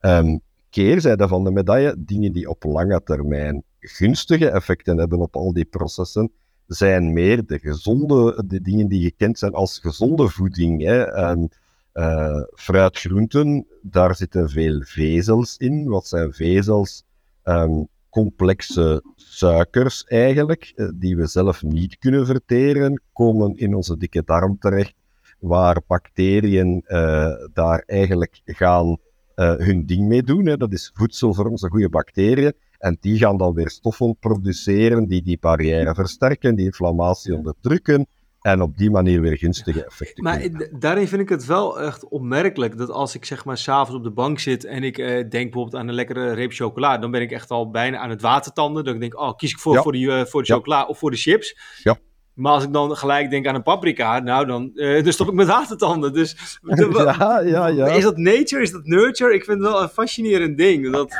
C: Um, keerzijde van de medaille, dingen die op lange termijn gunstige effecten hebben op al die processen, zijn meer de gezonde, de dingen die gekend zijn als gezonde voeding. Hè. En, uh, fruit, groenten, daar zitten veel vezels in. Wat zijn vezels? Um, complexe suikers eigenlijk, uh, die we zelf niet kunnen verteren, komen in onze dikke darm terecht, waar bacteriën uh, daar eigenlijk gaan hun ding mee doen. Hè. Dat is voedsel voor onze goede bacteriën. En die gaan dan weer stoffen produceren die die barrière versterken, die inflammatie onderdrukken. En op die manier weer gunstige effecten.
B: Maar daarin vind ik het wel echt opmerkelijk dat als ik zeg maar s'avonds op de bank zit en ik eh, denk bijvoorbeeld aan een lekkere reep chocola, dan ben ik echt al bijna aan het watertanden. Dan denk ik, oh, kies ik voor, voor, die, uh, voor de chocola of voor de chips.
C: Ja.
B: Maar als ik dan gelijk denk aan een paprika, nou dan, uh, dan stop ik met watertanden. Dus [laughs]
C: ja, ja, ja.
B: is dat nature, is dat nurture? Ik vind het wel een fascinerend ding. Dat,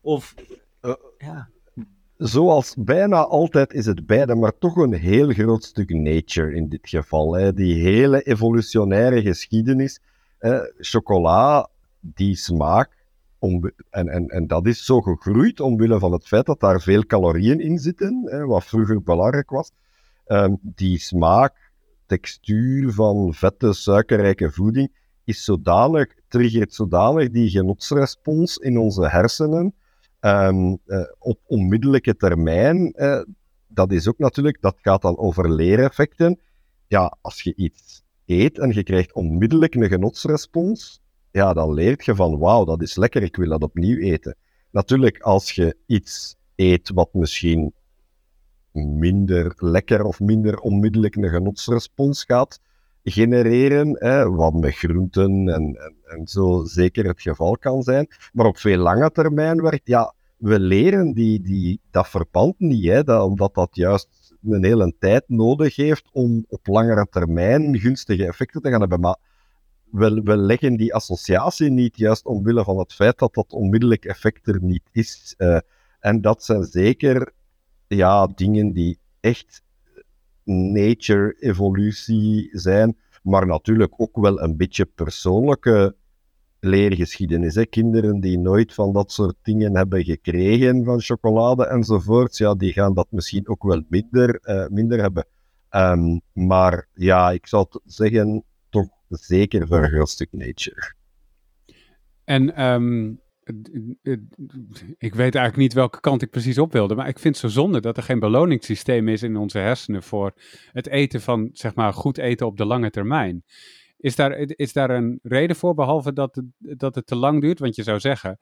B: of ja.
C: Zoals bijna altijd is het beide, maar toch een heel groot stuk nature in dit geval. Hè. Die hele evolutionaire geschiedenis. chocola, die smaak, om, en, en, en dat is zo gegroeid omwille van het feit dat daar veel calorieën in zitten, hè, wat vroeger belangrijk was. Um, die smaak, textuur van vette, suikerrijke voeding is zodanig, triggert zodanig die genotsrespons in onze hersenen, Um, uh, op onmiddellijke termijn, uh, dat is ook natuurlijk, dat gaat dan over leereffecten. Ja, als je iets eet en je krijgt onmiddellijk een genotsrespons, ja, dan leert je van wauw, dat is lekker, ik wil dat opnieuw eten. Natuurlijk, als je iets eet wat misschien minder lekker of minder onmiddellijk een genotsrespons gaat genereren, hè, wat met groenten en, en, en zo zeker het geval kan zijn. Maar op veel lange termijn werkt, ja, we leren die, die, dat verband niet, hè, dat, omdat dat juist een hele tijd nodig heeft om op langere termijn gunstige effecten te gaan hebben. Maar we, we leggen die associatie niet juist omwille van het feit dat dat onmiddellijk effect er niet is. Uh, en dat zijn zeker ja, dingen die echt nature-evolutie zijn, maar natuurlijk ook wel een beetje persoonlijke leergeschiedenis. Hè. Kinderen die nooit van dat soort dingen hebben gekregen, van chocolade enzovoort, ja, die gaan dat misschien ook wel minder, uh, minder hebben. Um, maar ja, ik zou zeggen, toch zeker voor een groot stuk nature.
A: En um, ik weet eigenlijk niet welke kant ik precies op wilde, maar ik vind het zo zonde dat er geen beloningssysteem is in onze hersenen voor het eten van, zeg maar, goed eten op de lange termijn. Is daar, is daar een reden voor, behalve dat het, dat het te lang duurt? Want je zou zeggen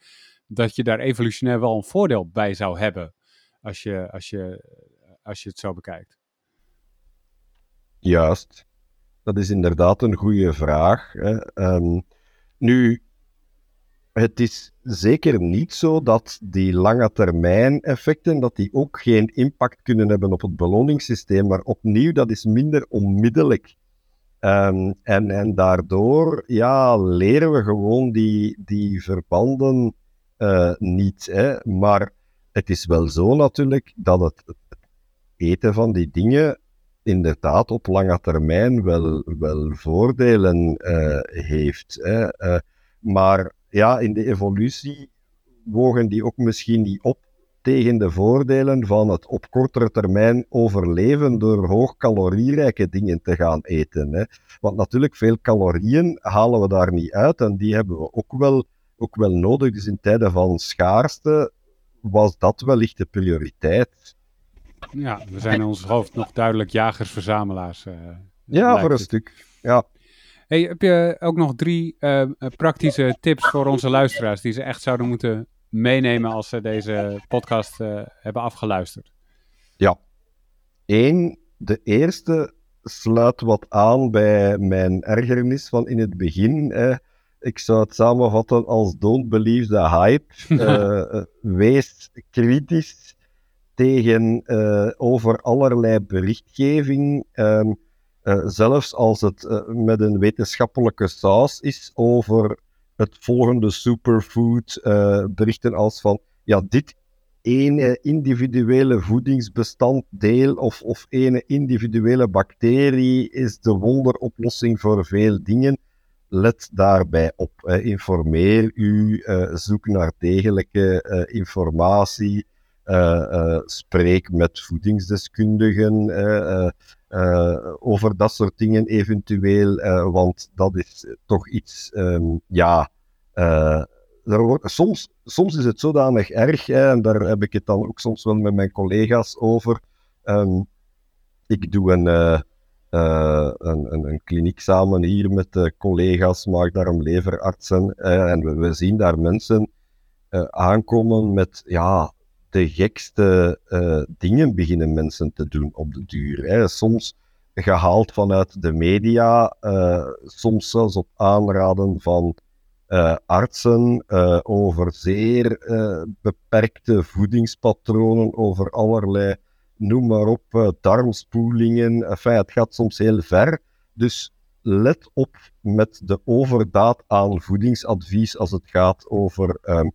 A: dat je daar evolutionair wel een voordeel bij zou hebben, als je, als je, als je het zo bekijkt.
C: Juist. Dat is inderdaad een goede vraag. Hè. Um, nu, het is zeker niet zo dat die lange termijn effecten dat die ook geen impact kunnen hebben op het beloningssysteem, maar opnieuw, dat is minder onmiddellijk. Um, en, en daardoor ja, leren we gewoon die, die verbanden uh, niet. Hè. Maar het is wel zo natuurlijk dat het, eten van die dingen inderdaad op lange termijn wel, wel voordelen uh, heeft. Hè. Uh, maar ja, in de evolutie wogen die ook misschien niet op tegen de voordelen van het op kortere termijn overleven door hoog calorierijke dingen te gaan eten. Hè. Want natuurlijk, veel calorieën halen we daar niet uit en die hebben we ook wel, ook wel nodig. Dus in tijden van schaarste was dat wellicht de prioriteit.
A: Ja, we zijn in ons hoofd nog duidelijk jagers-verzamelaars. Uh,
C: ja, voor een stuk. Ja.
A: Hey, heb je ook nog drie uh, praktische tips voor onze luisteraars die ze echt zouden moeten meenemen als ze deze podcast uh, hebben afgeluisterd?
C: Ja. Eén, de eerste sluit wat aan bij mijn ergernis van in het begin. Eh, ik zou het samenvatten als don't believe the hype. uh, [laughs] wees kritisch tegen over allerlei berichtgeving. Um, uh, zelfs als het uh, met een wetenschappelijke saus is over het volgende superfood, uh, berichten als van, ja, dit ene individuele voedingsbestanddeel of, of ene individuele bacterie is de wonderoplossing voor veel dingen. Let daarbij op. informeer u, zoek naar degelijke informatie. Spreek met voedingsdeskundigen over dat soort dingen eventueel, want dat is toch iets, um, ja, soms, soms is het zodanig erg, hè, en daar heb ik het dan ook soms wel met mijn collega's over. Um, ik doe een, een, een, een, kliniek samen hier met collega's, maagdarm-leverartsen, en we, we, zien daar mensen aankomen met, ja, de gekste uh, dingen beginnen mensen te doen op de duur. Hè. Soms gehaald vanuit de media, uh, soms zelfs op aanraden van uh, artsen over zeer beperkte voedingspatronen, over allerlei, noem maar op, darmspoelingen. Enfin, het gaat soms heel ver. Dus let op met de overdaad aan voedingsadvies als het gaat over um,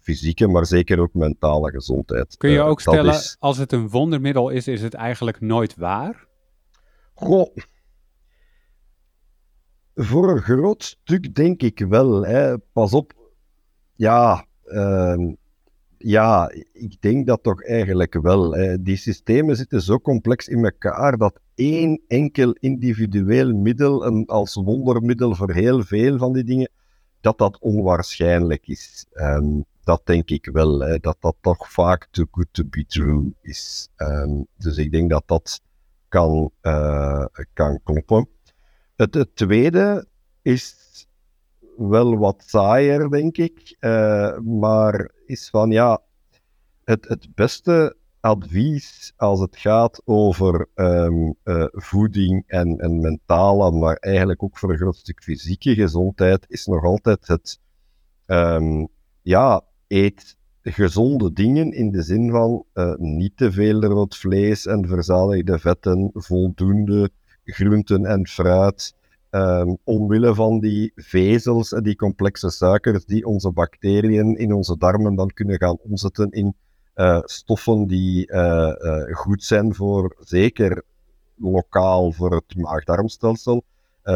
C: fysieke, maar zeker ook mentale gezondheid.
A: Kun je uh, ook stellen, is... als het een wondermiddel is, is het eigenlijk nooit waar?
C: Goh. Voor een groot stuk denk ik wel. Hè. Pas op. Ja, uh, ja, ik denk dat toch eigenlijk wel. Hè. Die systemen zitten zo complex in elkaar dat één enkel individueel middel, een, als wondermiddel voor heel veel van die dingen, dat dat onwaarschijnlijk is. Um, dat denk ik wel, dat dat toch vaak too good to be true is. Um, dus ik denk dat dat kan, uh, kan kloppen. Het, tweede is wel wat saaier, denk ik. maar is van ja, het, het beste advies als het gaat over ehm, voeding en, en mentale, maar eigenlijk ook voor een groot stuk fysieke gezondheid, is nog altijd het um, ja, eet gezonde dingen in de zin van uh, niet te veel rood vlees en verzadigde vetten, voldoende groenten en fruit. Um, omwille van die vezels en die complexe suikers die onze bacteriën in onze darmen dan kunnen gaan omzetten in uh, stoffen die uh, goed zijn voor zeker lokaal voor het maag-darmstelsel,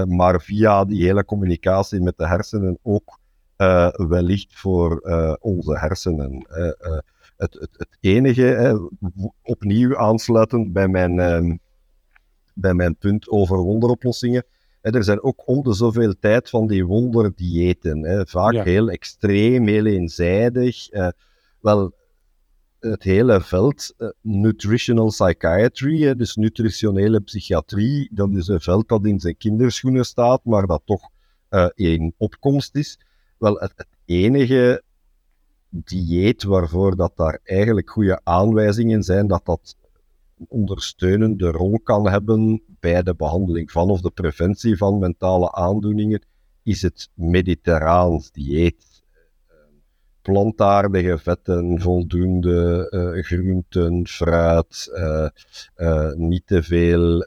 C: maar via die hele communicatie met de hersenen ook uh, wellicht voor uh, onze hersenen. Uh, het, het, het, enige, opnieuw aansluitend bij mijn, ehm, bij mijn punt over wonderoplossingen. er zijn ook om de zoveel tijd van die wonderdiëten. vaak heel extreem, heel eenzijdig. wel, het hele veld, nutritional psychiatry, dus nutritionele psychiatrie, dat is een veld dat in zijn kinderschoenen staat, maar dat toch in opkomst is wel het, enige dieet waarvoor dat daar eigenlijk goede aanwijzingen zijn dat dat een ondersteunende rol kan hebben bij de behandeling van of de preventie van mentale aandoeningen, is het mediterraans dieet. Plantaardige vetten, voldoende uh, groenten, fruit, uh, uh, niet te veel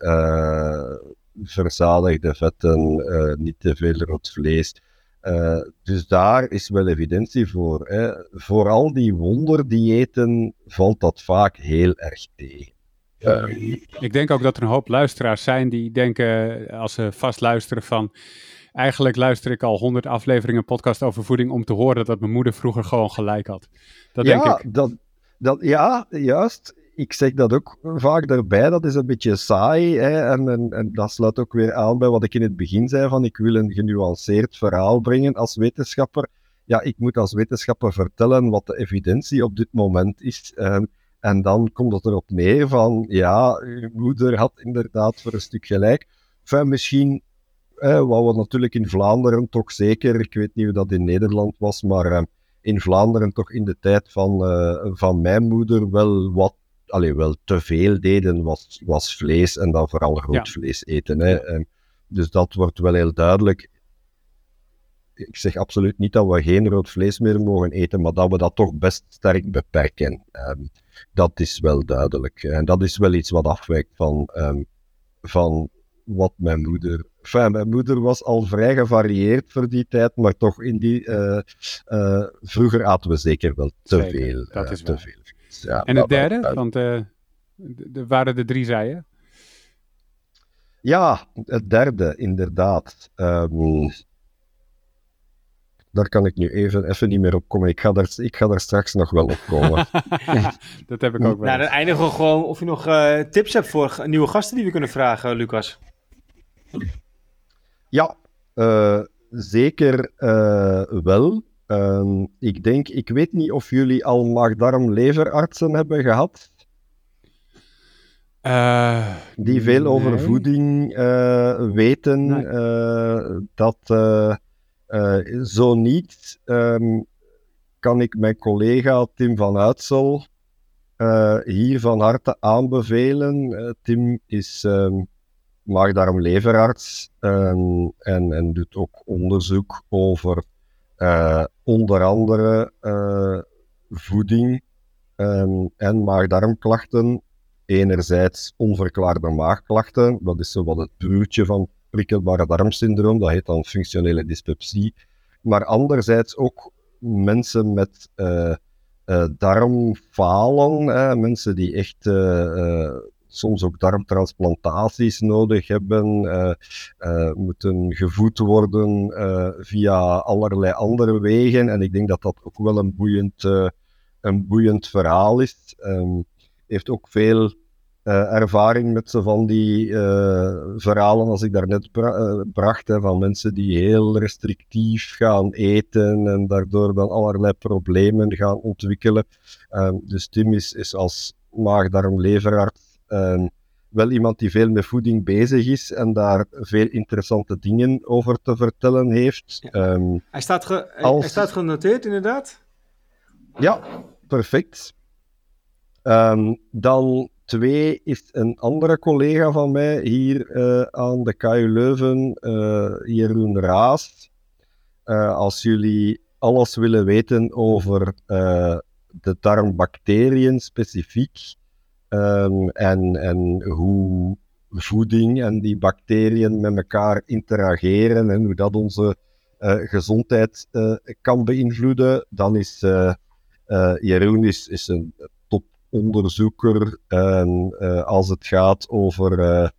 C: verzadigde vetten, niet te veel rood vlees. Uh, dus daar is wel evidentie voor. Hè. Voor al die wonderdiëten valt dat vaak heel erg tegen.
A: Uh, ik denk ook dat er een hoop luisteraars zijn die denken, als ze vast luisteren, van eigenlijk luister ik al honderd afleveringen podcast over voeding om te horen dat mijn moeder vroeger gewoon gelijk had. Dat
C: ja,
A: denk ik.
C: Dat, dat, ja, juist ik zeg dat ook vaak daarbij, dat is een beetje saai. Hè? En, en, dat sluit ook weer aan bij wat ik in het begin zei: van ik wil een genuanceerd verhaal brengen als wetenschapper. Ja, ik moet als wetenschapper vertellen wat de evidentie op dit moment is. En dan komt het erop neer van, ja, uw moeder had inderdaad voor een stuk gelijk. Enfin, misschien, eh, wat we natuurlijk in Vlaanderen toch zeker, ik weet niet hoe dat in Nederland was, maar eh, in Vlaanderen toch in de tijd van, uh, van mijn moeder wel wat allee, wel te veel deden, was, was vlees en dan vooral rood vlees eten. Hè. En dus dat wordt wel heel duidelijk. Ik zeg absoluut niet dat we geen rood vlees meer mogen eten, maar dat we dat toch best sterk beperken. Um, dat is wel duidelijk. En dat is wel iets wat afwijkt van, um, van wat mijn moeder. Enfin, mijn moeder was al vrij gevarieerd voor die tijd, maar toch in die. Uh, uh, vroeger aten we zeker wel te zeker, veel. Dat uh, is te veel
A: ja, en het derde? Want uh, er waren de drie, zei
C: Ja, het derde, inderdaad. Um, daar kan ik nu even, even niet meer op komen. Ik ga daar, ik ga daar straks nog wel op komen. [laughs]
A: dat heb ik ook wel.
B: Nou, dan eindigen we gewoon of je nog uh, tips hebt voor nieuwe gasten die we kunnen vragen, Lucas.
C: Ja, uh, zeker wel. Uh, ik denk, ik weet niet of jullie al maag-darm-leverartsen hebben gehad.
A: Uh,
C: die veel nee. over voeding uh, weten. Nee. Uh, dat zo niet, um, kan ik mijn collega Tim van Uitsel hier van harte aanbevelen. Tim is um, maag-darm-leverarts en, en doet ook onderzoek over uh, onder andere uh, voeding um, en maag-darmklachten. Enerzijds onverklaarde maagklachten, dat is zo wat het broertje van prikkelbare darmsyndroom, dat heet dan functionele dyspepsie. Maar anderzijds ook mensen met uh, darmfalen, mensen die echt soms ook darmtransplantaties nodig hebben, uh, uh, moeten gevoed worden uh, via allerlei andere wegen. En ik denk dat dat ook wel een boeiend, een boeiend verhaal is. Um, heeft ook veel ervaring met zo van die verhalen als ik daarnet bra bracht, hè, van mensen die heel restrictief gaan eten en daardoor dan allerlei problemen gaan ontwikkelen. Um, dus Tim is, is als maag-darm-leverarts Ehm, wel iemand die veel met voeding bezig is en daar veel interessante dingen over te vertellen heeft.
B: Ja.
C: Ehm,
B: Hij staat, ge- hij-
C: Als-
B: hij staat genoteerd, inderdaad.
C: ja, perfect. Ehm, dan twee is een andere collega van mij hier eh, aan de KU Leuven, eh, Jeroen Raas. Eh, als jullie alles willen weten over de darmbacteriën specifiek ehm, en, en hoe voeding en die bacteriën met elkaar interageren en hoe dat onze eh, gezondheid eh, kan beïnvloeden, dan is eh, Jeroen is, is een toponderzoeker als het gaat over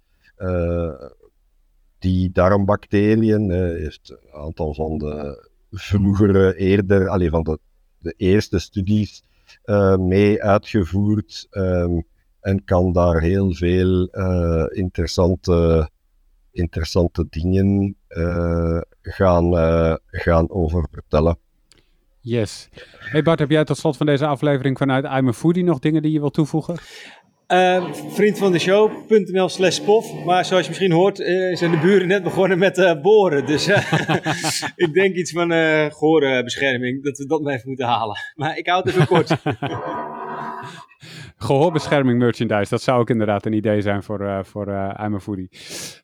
C: die darmbacteriën. Heeft een aantal van de vroegere, eerder, allee, van de, de eerste studies mee uitgevoerd ehm, en kan daar heel veel eh, interessante, interessante dingen eh, gaan, eh, gaan over vertellen.
A: Yes. Hey Bart, heb jij tot slot van deze aflevering vanuit I'm a Foodie nog dingen die je wilt toevoegen?
B: Eh, vriend van de show.nl slash pof. Maar zoals je misschien hoort, eh, zijn de buren net begonnen met eh, boren. Dus eh, [laughs] ik denk iets van eh gehoorbescherming, dat we dat maar even moeten halen. Maar ik hou het even kort. [laughs]
A: Gehoorbescherming merchandise, dat zou ook inderdaad een idee zijn voor, eh voor eh I'm a Foodie.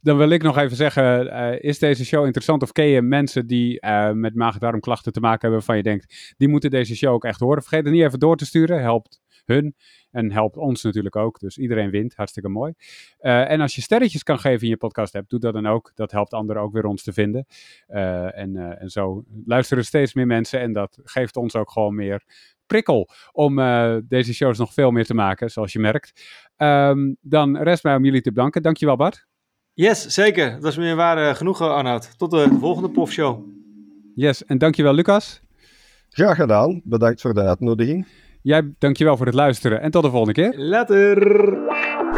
A: Dan wil ik nog even zeggen, eh, is deze show interessant of ken je mensen die met maag-darmklachten te maken hebben waarvan je denkt, die moeten deze show ook echt horen? Vergeet het niet even door te sturen, helpt hun en helpt ons natuurlijk ook. Dus iedereen wint, hartstikke mooi. En als je sterretjes kan geven in je podcast hebt, doe dat dan ook. Dat helpt anderen ook weer ons te vinden. En, en zo luisteren steeds meer mensen en dat geeft ons ook gewoon meer prikkel om eh, deze shows nog veel meer te maken, zoals je merkt. Ehm, dan rest mij om jullie te bedanken. Dankjewel Bart.
B: Yes, zeker. Dat was meer waar genoeg, Arnoud. Tot de volgende pofshow.
A: Yes, en dankjewel Lucas.
C: Graag gedaan. Bedankt voor de uitnodiging.
A: Jij dankjewel voor het luisteren en tot de volgende keer.
B: Later.